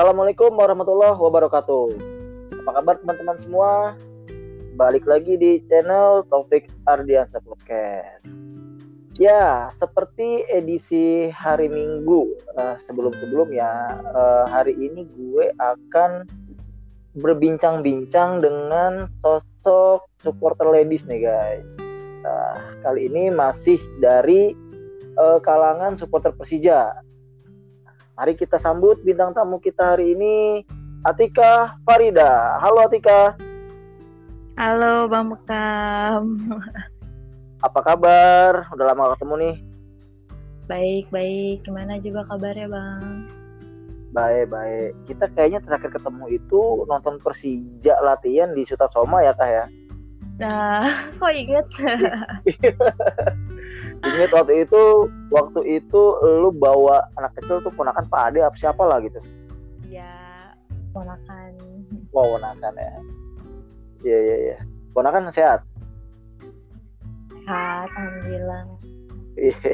Assalamualaikum warahmatullahi wabarakatuh. Apa kabar teman-teman semua? Balik lagi di channel Taufik Ardiansa Podcast. Ya, seperti edisi hari Minggu uh, sebelum-sebelumnya, uh, hari ini gue akan berbincang-bincang dengan sosok supporter ladies nih guys. Nah, kali ini masih dari uh, kalangan supporter Persija. Mari kita sambut bintang tamu kita hari ini, Atika Farida. Halo Atika. Halo Bang Bekam. Apa kabar? Udah lama ketemu nih. Baik, baik. Gimana juga kabarnya Bang? Baik, baik. Kita kayaknya terakhir ketemu itu nonton Persija latihan di Sutasoma ya Kak ya? Nah, kok inget? inget waktu itu, waktu itu lu bawa anak kecil tuh ponakan Pak Ade apa siapa lah gitu? Ya, ponakan. Wow, ponakan ya. Iya iya iya. Ponakan sehat. Sehat, alhamdulillah. Iya.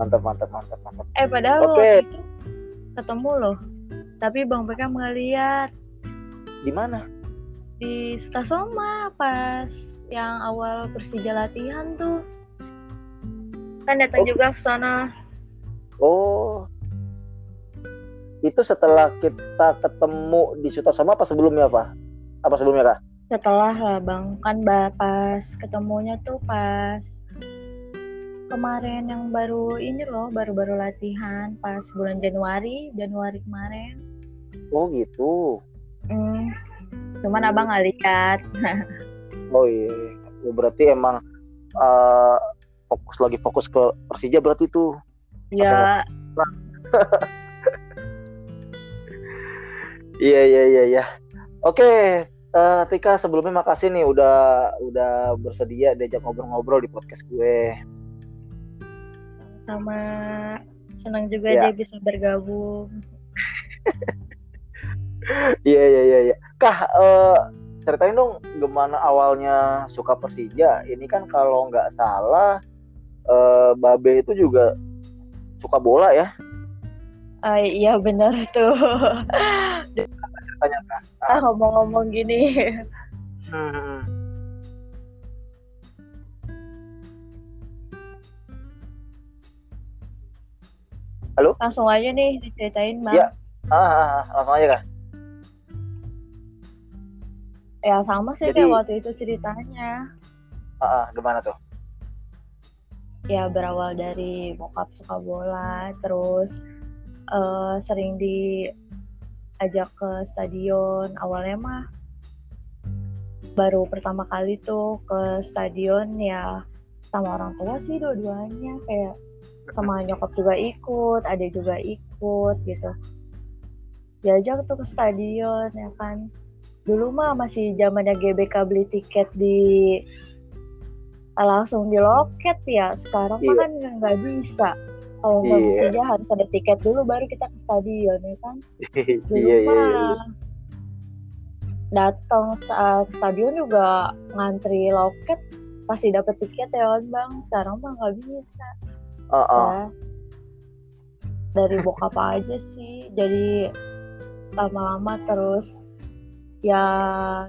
mantap mantap mantap mantap. Eh padahal Oke. waktu itu ketemu loh. Tapi Bang nggak lihat Di mana? di Stasoma pas yang awal Persija latihan tuh. Kan datang Oh. juga ke sana. Oh. Itu setelah kita ketemu di Sutasoma apa sebelumnya, Pak? Apa sebelumnya, Kak? Setelah lah Bang, kan pas ketemunya tuh pas kemarin yang baru ini loh, baru-baru latihan pas bulan Januari, Januari kemarin. Oh, gitu. Hmm, cuman abang nggak lihat. Oh iya. Ya, berarti emang eh, fokus lagi fokus ke Persija berarti tuh. ya, Iya iya iya iya. Oke, eh, Tika sebelumnya makasih nih udah udah bersedia diajak ngobrol-ngobrol di podcast gue. sama senang juga Ya. dia bisa bergabung. Iya iya iya iya. Kah eh, ceritain dong gimana awalnya suka Persija. Ini kan kalau nggak salah eh, Babe itu juga suka bola ya. Ah, iya benar tuh. Ceritanya ah ngomong-ngomong gini, Hmm. langsung aja nih diceritain bang. Ya. Ah, ah, ah, langsung aja kak. Ya sama sih Jadi- kayak waktu itu ceritanya. Ah, ah, gimana tuh? Ya berawal dari bokap suka bola terus eh, sering diajak ke stadion. Awalnya mah baru pertama kali tuh ke stadion ya sama orang tua sih dua-duanya kayak sama nyokap juga ikut adik juga ikut gitu. Diajak tuh ke stadion ya kan. Dulu mah masih zamannya GBK beli tiket di langsung di loket ya. Sekarang mah Iya. kan nggak- bisa. Kalau nggak Iya. bisa aja harus ada tiket dulu baru kita ke stadion ya kan? Dulu iya iya iya. mah datang sta- ke stadion juga ngantri loket pasti dapet tiket ya kan bang. Sekarang mah nggak bisa. Ah, ah. ya. Dari bokap aja sih. Jadi lama-lama terus ya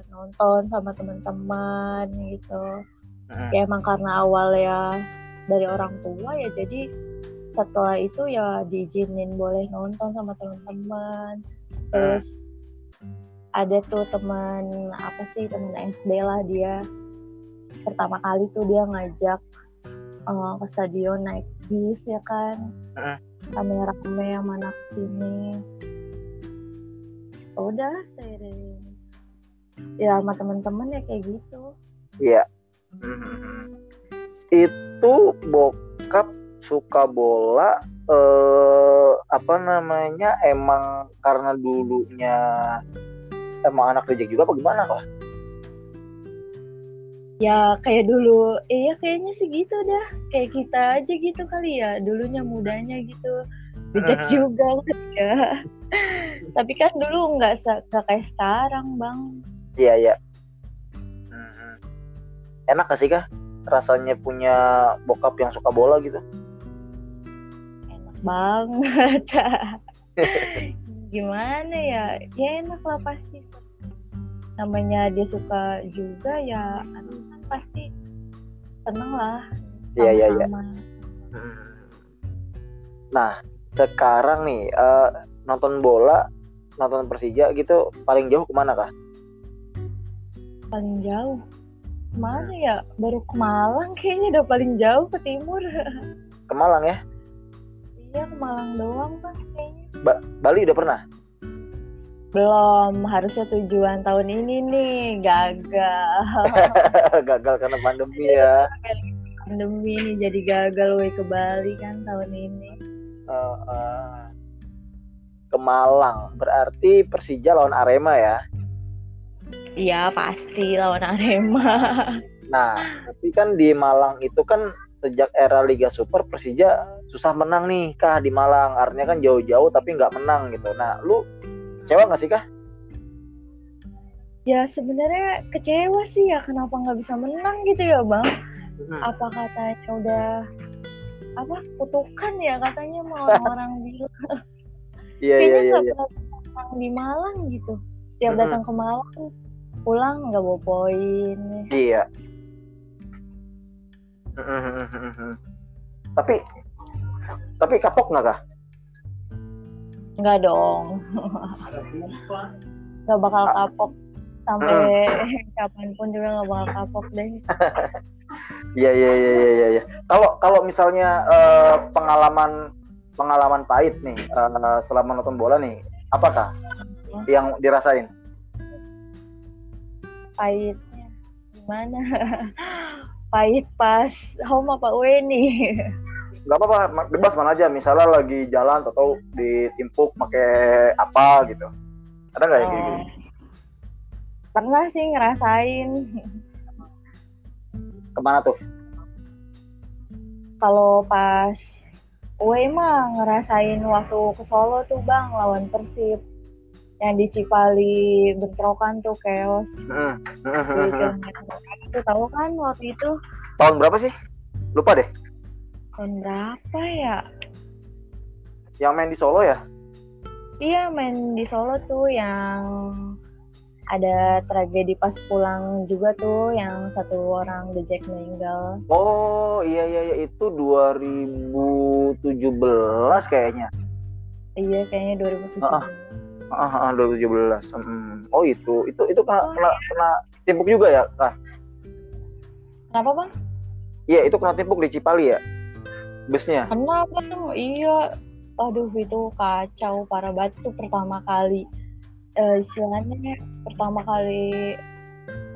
nonton sama teman-teman gitu Hmm. ya emang karena awal ya dari orang tua ya jadi setelah itu ya diizinin boleh nonton sama teman-teman. Terus ada tuh teman apa sih teman SD lah dia. Pertama kali tuh dia ngajak eh, ke stadion naik bis ya kan. Heeh. rame-rame yang mana ke sini udah seiring. Ya sama teman-teman ya kayak gitu. Iya. Itu bokap suka bola eh apa namanya emang karena dulunya emang anak rejek juga apa gimana kok? ya kayak dulu iya kayaknya sih gitu dah kayak kita aja gitu kali ya dulunya mudanya gitu Hmm. juga ya tapi kan dulu nggak se- nggak kayak sekarang bang Iya iya. Hmm. Enak gak sih kah rasanya punya bokap yang suka bola gitu? enak banget gimana ya ya enak lah pasti namanya dia suka juga ya anu kan pasti seneng lah Iya, iya, iya. sama-sama. Nah, sekarang nih eh, nonton bola, nonton Persija gitu paling jauh ke mana kah? paling jauh mana ya baru ke Malang kayaknya udah paling jauh ke timur Ke Malang ya? iya ke Malang doang bang kayaknya Bali udah pernah? belum harusnya tujuan tahun ini nih gagal Gagal karena pandemi ya. pandemi nih jadi gagal weh ke Bali kan tahun ini Eh, eh, ke Malang berarti Persija lawan Arema ya. Iya pasti lawan Arema Nah, tapi kan di Malang itu kan sejak era Liga Super Persija susah menang nih kah di Malang. Artinya kan jauh-jauh tapi nggak menang gitu. Nah, lu kecewa nggak sih kah? ya sebenarnya kecewa sih ya kenapa nggak bisa menang gitu ya bang apa katanya udah apa kutukan ya katanya mau orang-orang bilang Iya iya kayaknya iya. nggak iya. pernah di Malang gitu setiap datang ke Malang pulang nggak bawa poin Iya. tapi tapi kapok nggak kah? nggak dong nggak bakal kapok sampai kapan pun juga nggak bakal kapok deh Iya iya iya iya iya. iya. Kalau kalau misalnya eh, pengalaman pengalaman pahit nih eh, selama nonton bola nih, apakah yang dirasain? Pahitnya gimana pahit pas home apa away nih Gak apa-apa, bebas mana aja. Misalnya lagi jalan atau ditimpuk pakai apa gitu. Ada nggak gitu? Oh. pernah sih ngerasain Ke mana tuh? kalau pas away mah ngerasain waktu ke Solo tuh bang lawan Persib yang di Cipali bentrokan tuh chaos Hmm. itu tahu kan waktu itu Tahun berapa sih? Lupa deh. tahun berapa ya Yang main di Solo ya? iya main di Solo tuh yang ada tragedi pas pulang juga tuh yang satu orang The Jack meninggal Oh iya iya iya itu 2017 kayaknya. iya kayaknya 2017 Ah, Ah, ah, 2017. Hmm. Oh itu itu itu kena kena, kena timpuk juga ya? Kenapa bang Iya itu kena timpuk di Cipali ya? Busnya. kenapa tuh iya aduh itu kacau parah banget tuh pertama kali eh, istilahnya pertama kali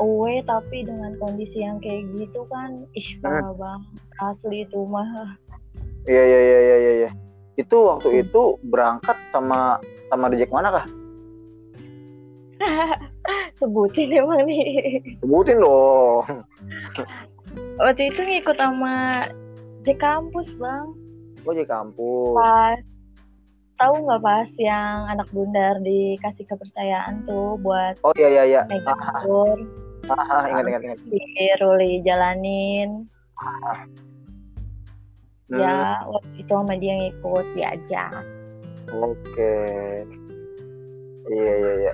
away tapi dengan kondisi yang kayak gitu kan ih parah banget asli itu mah Iya iya iya iya iya. iya. Itu waktu itu berangkat sama sama The Jack mana kah? sebutin emang nih Sebutin dong. waktu itu ngikut sama di kampus bang Oh di kampus. pas tahu nggak pas yang anak bundar dikasih kepercayaan tuh buat Oh iya iya iya. megang Ah, tour ah, ah, ingat ingat ingat. di Ruli jalanin Hmm, ya waktu itu sama dia ngikut diajak Oke. Iya iya iya.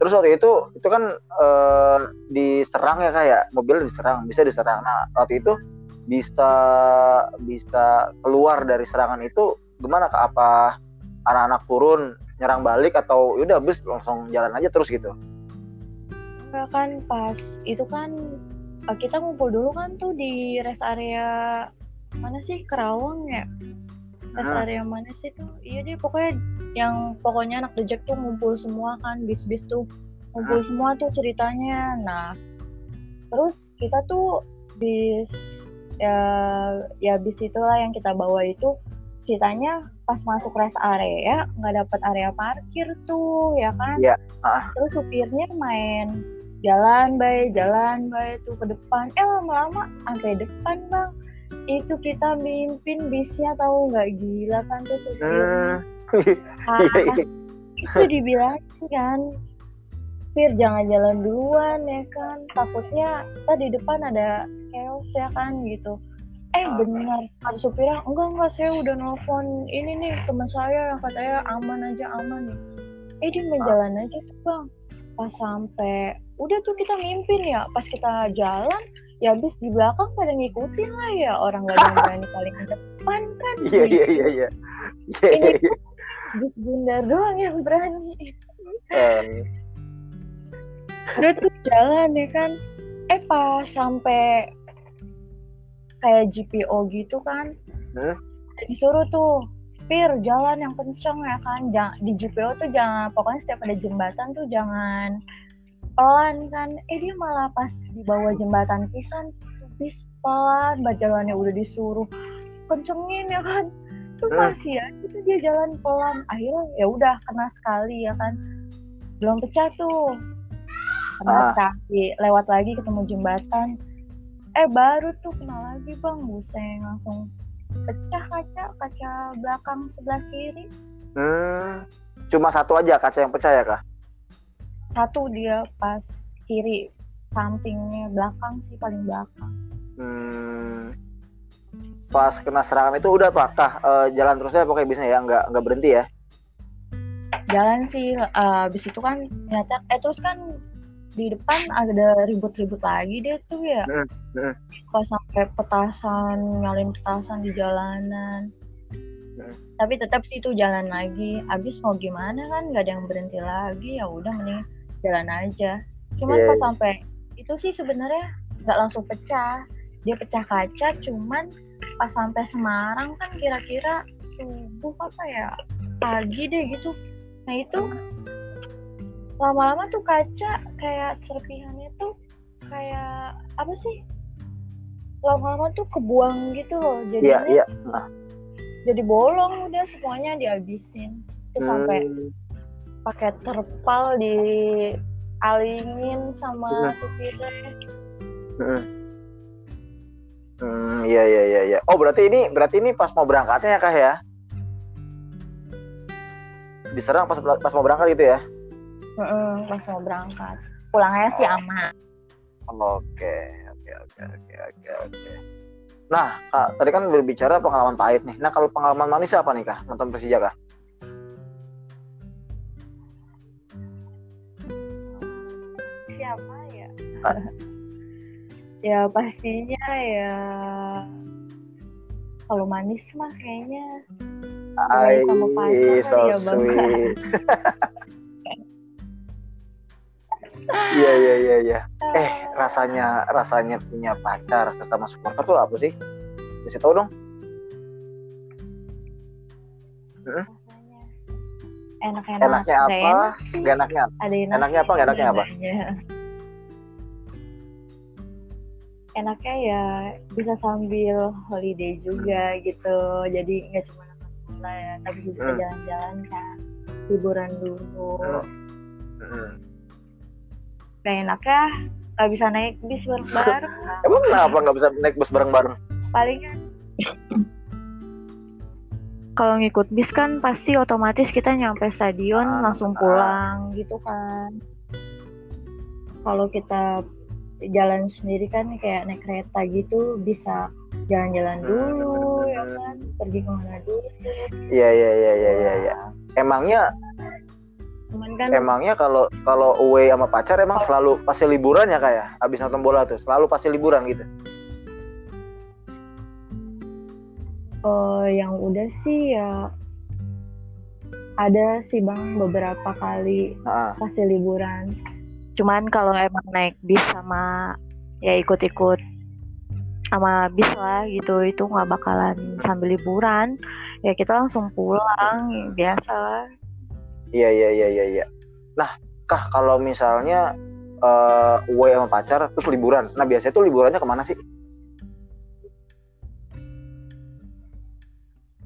Terus waktu itu itu kan eh, diserang ya kayak mobil diserang, bisa diserang. Nah waktu itu bisa bisa keluar dari serangan itu gimana kak? Apa anak-anak turun nyerang balik atau yaudah bus langsung jalan aja terus gitu? Enggak kan pas itu kan eh, kita ngumpul dulu kan tuh di rest area mana sih Kerawang ya rest Hmm. area mana sih tuh? Iya deh pokoknya yang pokoknya anak dejek tuh ngumpul semua kan bis-bis tuh. Ngumpul semua tuh ceritanya. Nah terus kita tuh bis ya ya bis itulah yang kita bawa itu ceritanya pas masuk rest area nggak dapat area parkir tuh ya kan? Iya, ah. terus supirnya main jalan bay jalan bay tuh ke depan. Eh lama-lama sampai depan bang itu kita mimpin bisnya tahu nggak? Gila kan tuh supirnya. Ah, Iya, iya. itu dibilangin kan Fir jangan jalan duluan ya kan? Takutnya kita di depan ada chaos ya kan? Gitu. Eh Ah. benar ada supirnya enggak enggak saya udah nelfon ini nih teman saya yang katanya aman aja aman nih. Eh dia menjalan aja tuh bang. Pas sampai udah tuh kita mimpin ya pas kita jalan ya habis di belakang pada ngikutin lah ya orang gak ada yang berani paling depan kan? Iya iya iya iya. Iya Ini iya Gus Gundar doang yang berani. Udah tuh jalan ya kan. Eh pas sampai kayak GPO gitu kan. Hmm? disuruh tuh Pir jalan yang kenceng ya kan. Jangan di GPO tuh jangan pokoknya setiap ada jembatan tuh jangan pelan kan. Eh dia malah pas di bawah jembatan pisan bis pelan jalannya udah disuruh kencengin ya kan. Tuh Hmm. masih ya itu dia jalan pelan. Akhirnya ya udah kena sekali ya kan. Belum pecah tuh. Kena Ah. sekali. Lewat lagi ketemu jembatan. Eh baru tuh kena lagi bang. Buseng langsung pecah kaca kaca belakang sebelah kiri. Hmm, cuma satu aja kaca yang pecah ya kak satu dia pas kiri sampingnya belakang sih paling belakang. Hmm, pas kena serangan itu udah pak. Kah eh, jalan terusnya pokoknya bisa ya? Nggak nggak berhenti ya? Jalan sih eh, habis itu kan ternyata eh terus kan di depan ada ribut-ribut lagi deh tuh ya. Hmm, hmm. pas sampai petasan nyalin petasan di jalanan. Hmm. tapi tetap sih itu jalan lagi. Abis mau gimana kan nggak ada yang berhenti lagi. Ya udah mending jalan aja. Cuman Iya, pas iya. sampai itu sih sebenarnya nggak langsung pecah. Dia pecah kaca cuman pas sampai Semarang kan kira-kira subuh apa ya pagi deh gitu. Nah itu lama-lama tuh kaca kayak serpihannya tuh kayak apa sih? Lama-lama tuh kebuang gitu loh iya jadinya iya. jadi bolong udah semuanya dihabisin. Terus sampai Hmm, pakai terpal di alingin sama supirnya hmm. Hmm, iya iya iya iya oh berarti ini berarti ini pas mau berangkatnya ya kak ya diserang pas pas mau berangkat gitu ya Mm-mm, pas mau berangkat pulangnya sih aman Oke, oke, oke, oke, oke, oke. Nah, Kak, tadi kan berbicara pengalaman pahit nih. Nah, kalau pengalaman manis apa nih, Kak? Nonton Persija, Kak? Ya ya pastinya ya kalau manis mah kayaknya Main sama pacar so ya, sweet. Iya, iya, iya, iya. Eh, rasanya rasanya punya pacar sesama supporter tuh apa sih? Bisa tahu dong? rasanya enak-enak Enaknya apa? Gak enaknya apa? ada Enaknya apa? Gak enaknya apa? Enaknya ya bisa sambil holiday juga gitu jadi nggak cuma nonton bola ya tapi bisa Hmm. jalan-jalan kan liburan dulu Hmm. Gak enaknya nggak bisa naik bis bareng-bareng Emang kenapa nggak bisa naik bus bareng-bareng? palingan kalau ngikut bis kan pasti otomatis kita nyampe stadion Ah, langsung ah. pulang gitu kan kalau kita jalan sendiri kan kayak naik kereta gitu bisa jalan-jalan Hmm, dulu ya kan pergi ke mana dulu Iya, iya, iya, iya, iya. iya. Emangnya cuman kan Emangnya kalau kalau away sama pacar emang selalu pasti liburan ya kayak abis nonton bola tuh selalu pasti liburan gitu. eh, yang udah sih ya ada sih bang beberapa kali Nah, pasti liburan. Cuman kalau emang naik bis sama ya ikut-ikut sama bis lah gitu itu nggak bakalan sambil liburan ya kita langsung pulang biasa lah iya iya iya iya iya. Nah, kah kalau misalnya eh away sama pacar terus liburan. Nah, biasanya tuh liburannya ke mana sih?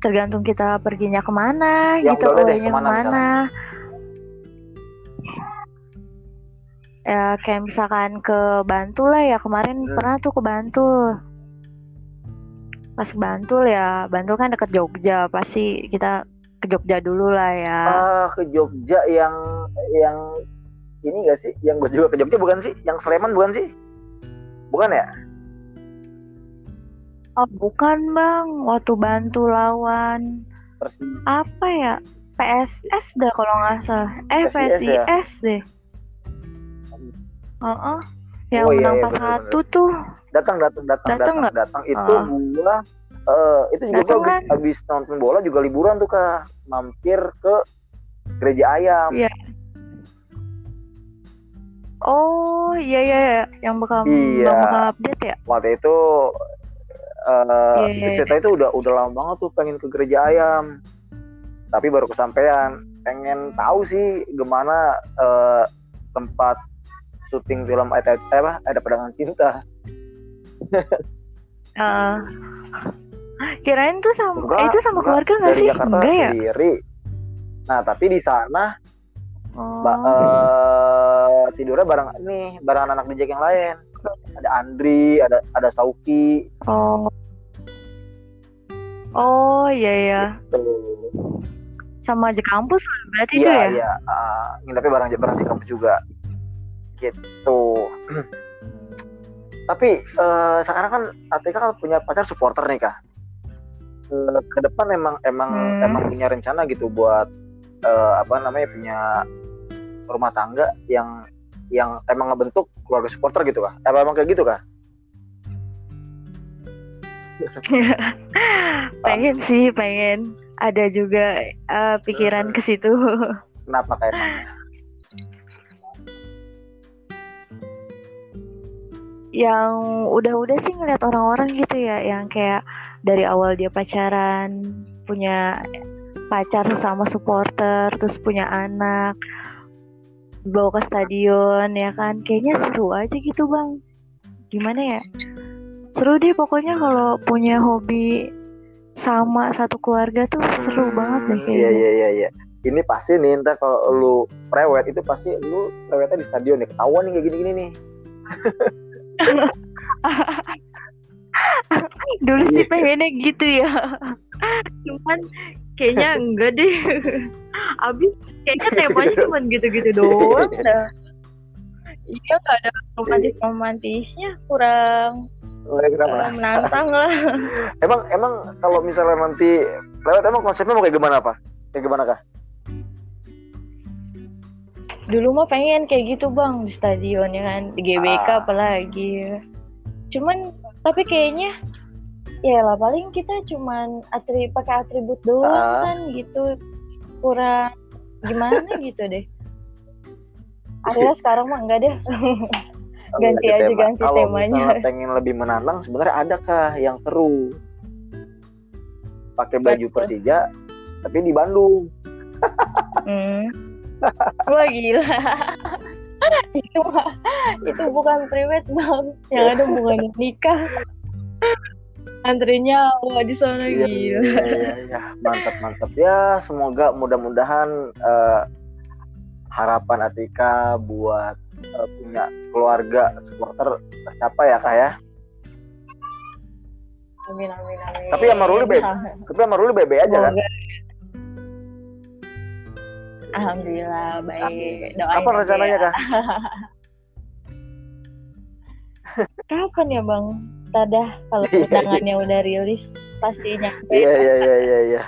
tergantung kita perginya ke mana Yang gitu away-nya ke mana ke mana ya kayak misalkan ke Bantul lah ya kemarin Hmm. pernah tuh ke Bantul pas ke Bantul ya Bantul kan deket Jogja pasti kita ke Jogja dulu lah ya Ah, ke Jogja yang yang ini gak sih? Yang gue juga ke Jogja bukan sih? Yang Sleman bukan sih? Bukan ya? oh bukan bang waktu Bantul lawan Persi apa ya PSS dah kalau nggak salah. Eh PSIS ya? PSIS deh. Heeh. Yang Oh, iya, menang iya, pas bener-bener. satu tuh. datang datang datang Datang datang datang itu Ah. gua eh, itu juga Datang gua kan? abis nonton bola juga liburan tuh kak mampir ke gereja ayam Iya. Oh iya iya iya. yang bakal Iya. bakal update ya. waktu itu eh Iya, iya, cerita itu udah udah lama banget tuh pengen ke gereja ayam tapi baru kesampaian pengen tahu sih gimana eh, tempat syuting film ada apa ada pedangan cinta Heeh. Kirain tuh sama Enggak, itu sama enggak. keluarga nggak sih? Jakarta Enggak ya? sendiri nah tapi di sana Oh. Ba- eh, tidurnya bareng nih bareng anak DJ yang lain ada Andri ada ada Sauki oh. Oh iya ya. Sama aja kampus berarti itu iya ya. iya ah, nginepnya bareng bareng di kampus juga gitu tapi eh, sekarang kan Atika kan punya pacar supporter nih kak Eh, ke depan emang emang Hmm. emang punya rencana gitu buat eh, apa namanya punya rumah tangga yang yang emang ngebentuk keluarga supporter gitu kak apa emang kayak gitu kak pengen sih pengen. Ada juga eh, pikiran ke situ. kenapa kayak emangnya yang udah-udah sih ngeliat orang-orang gitu ya yang kayak dari awal dia pacaran punya pacar sama supporter terus punya anak bawa ke stadion ya kan? Kayaknya seru aja gitu bang. Gimana ya? Seru deh pokoknya kalau punya hobi sama satu keluarga tuh seru Hmm, banget deh iya kayaknya. iya iya. Iya ini pasti nih ntar kalau lu prewed itu pasti lu prewednya di stadion ya ketahuan nih kayak gini-gini nih dulu sih pengennya gitu ya. Cuman kayaknya enggak deh. Abis kayaknya temanya cuma gitu-gitu doang dah. Iya gak ada romantis romantisnya kurang menantang lah. Emang emang kalau misalnya nanti prewed emang konsepnya mau kayak gimana apa? Kayak gimana kah dulu mah pengen kayak gitu bang di stadion ya kan di GBK Ah. apalagi cuman tapi kayaknya ya lah paling kita cuman atri pakai atribut doang Ah. kan gitu kurang gimana gitu deh akhirnya sekarang mah enggak deh Ganti aja, tema. ganti kalau temanya. misalnya pengen lebih menantang sebenarnya ada kah yang seru pakai baju. Persija tapi di Bandung hmm. Wah gila. Itu itu bukan private bang. Yang ada hubungannya nikah. Antrinya wah di sana Iya, gila. iya, iya, iya. mantap mantap. Ya semoga mudah-mudahan eh, harapan Atika buat eh, punya keluarga supporter tercapai ya kak ya? Amin amin amin. Tapi sama Ruli, Beb. tapi sama Ruli bebe aja kan. Alhamdulillah baik. Amin. doain apa rencananya ya. kak? Kapan ya bang? Tadah kalau undangannya udah rilis pasti nyampe. Iya iya iya iya iya.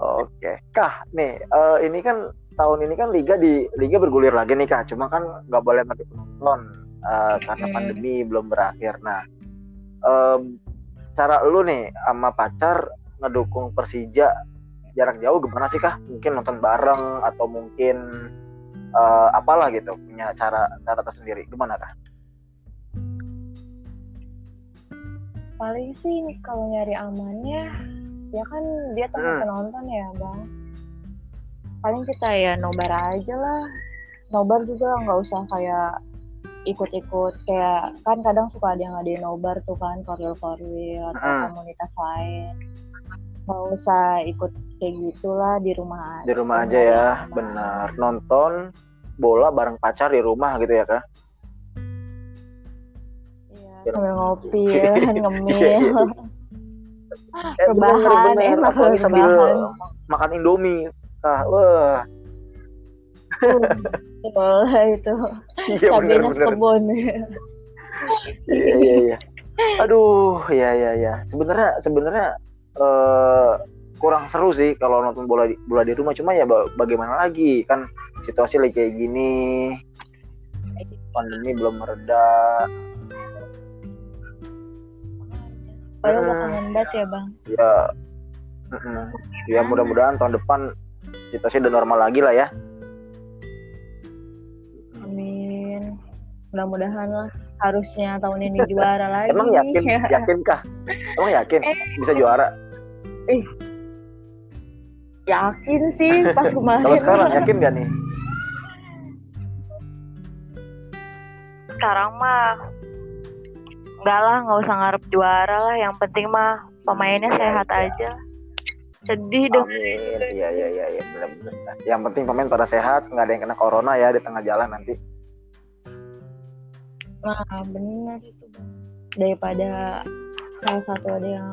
Oke. Kah nih eh, ini kan tahun ini kan liga di liga bergulir lagi nih kak. Cuma kan nggak boleh pakai penonton eh, karena Hmm. pandemi belum berakhir. Nah em, cara lu nih sama pacar ngedukung Persija jarak jauh gimana sih kah mungkin nonton bareng atau mungkin eh, apalah gitu punya cara cara tersendiri. Gimana kah paling sih kalau nyari amannya ya kan dia teman Hmm. penonton ya bang. Paling kita ya nobar aja lah. Nobar juga nggak usah kayak ikut-ikut kayak kan kadang suka ada yang ngadain nobar tuh kan korwil atau Hmm. komunitas lain. Nggak usah ikut kayak gitulah di rumah di rumah aja ya benar nonton bola bareng pacar di rumah gitu ya kak Iya, Biar- sambil ngopi ya kan Iya, ngemil iya. Eh, Rebahan, bener, enak Apalagi sambil rebahan. makan Indomie. Ah, wah, Betul itu iya bener. sekebun Iya iya iya. Aduh, iya iya iya. Sebenarnya sebenarnya eh kurang seru sih kalau nonton bola di, bola di rumah. Cuma ya bagaimana lagi? Kan situasi lagi kayak gini. Pandemi belum mereda. Padahal udah kangen banget ya bang. ya ya mudah-mudahan tahun depan situasi udah normal lagi lah ya. Amin. Mudah-mudahan lah. Harusnya tahun ini juara lagi. emang yakin? Yakinkah? Emang yakin? Eh. bisa juara Yakin sih pas kemarin. kalau sekarang yakin gak nih Sekarang mah enggak lah, nggak usah ngarep juara lah. Yang penting mah pemainnya sehat aja. Sedih dong. Iya iya iya iya benar-benar. Yang penting pemain pada sehat, nggak ada yang kena corona ya di tengah jalan nanti. Nah, bener itu bang. Daripada salah satu ada yang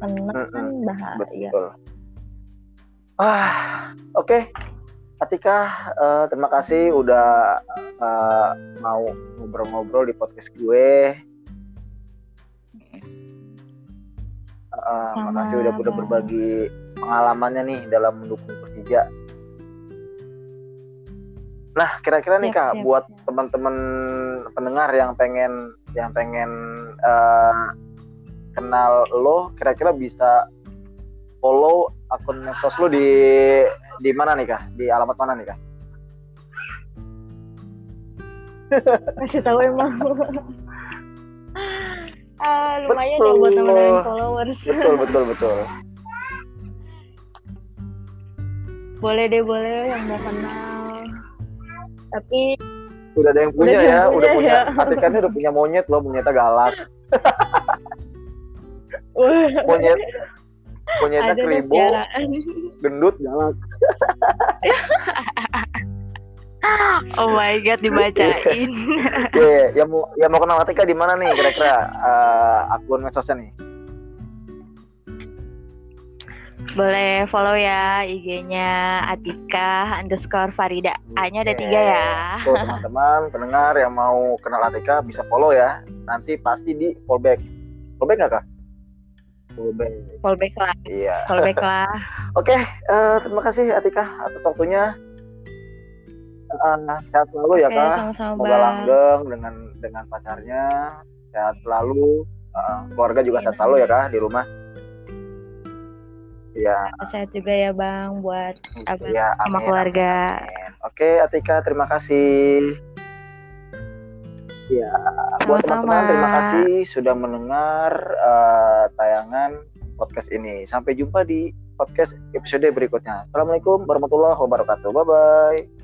kena kan bahaya. Betul. Ah, oke. Atika, eh, terima kasih udah eh, mau ngobrol-ngobrol di podcast gue. Eh, makasih udah udah Sama. berbagi pengalamannya nih dalam mendukung Persija. Nah, kira-kira nih kak, siap, buat teman-teman pendengar yang pengen yang pengen eh, kenal lo, kira-kira bisa follow akun medsos lo di di mana nih kak? Di alamat mana nih kak? Kasih tahu emang. ah, lumayan ya Betul. buat nambahin followers. Betul betul betul. boleh deh, boleh yang mau kenal. Tapi Udah ada yang punya Udah ya, yang udah punya punya. ya. Atika ini udah punya monyet loh, monyetnya galak. Monyet monyetnya ada keribo, gendut, galak. Oh my god, dibacain. Oke, yang mau yang mau kenal Atika di mana nih kira-kira eh, akun medsosnya nih? boleh follow ya IG-nya Atika underscore Farida. A-nya ada tiga ya. Tuh teman-teman pendengar yang mau kenal Atika bisa follow ya. Nanti pasti di fallback. Fallback nggak kak? Fallback. Fallback lah, Iya. fallback lah. Oke, eh, terima kasih Atika atas waktunya. Eh, sehat selalu ya Oke, kak. sama-sama Semoga langgeng dengan dengan pacarnya. Sehat selalu. Eh, keluarga juga sehat selalu ya kak di rumah. Iya. Sehat juga ya Bang buat Abang Iya. sama keluarga. amin. Oke Atika terima kasih. Ya, buat teman-teman terima kasih sudah mendengar eh, tayangan podcast ini. Sampai jumpa di podcast episode berikutnya. Assalamualaikum warahmatullahi wabarakatuh. Bye bye.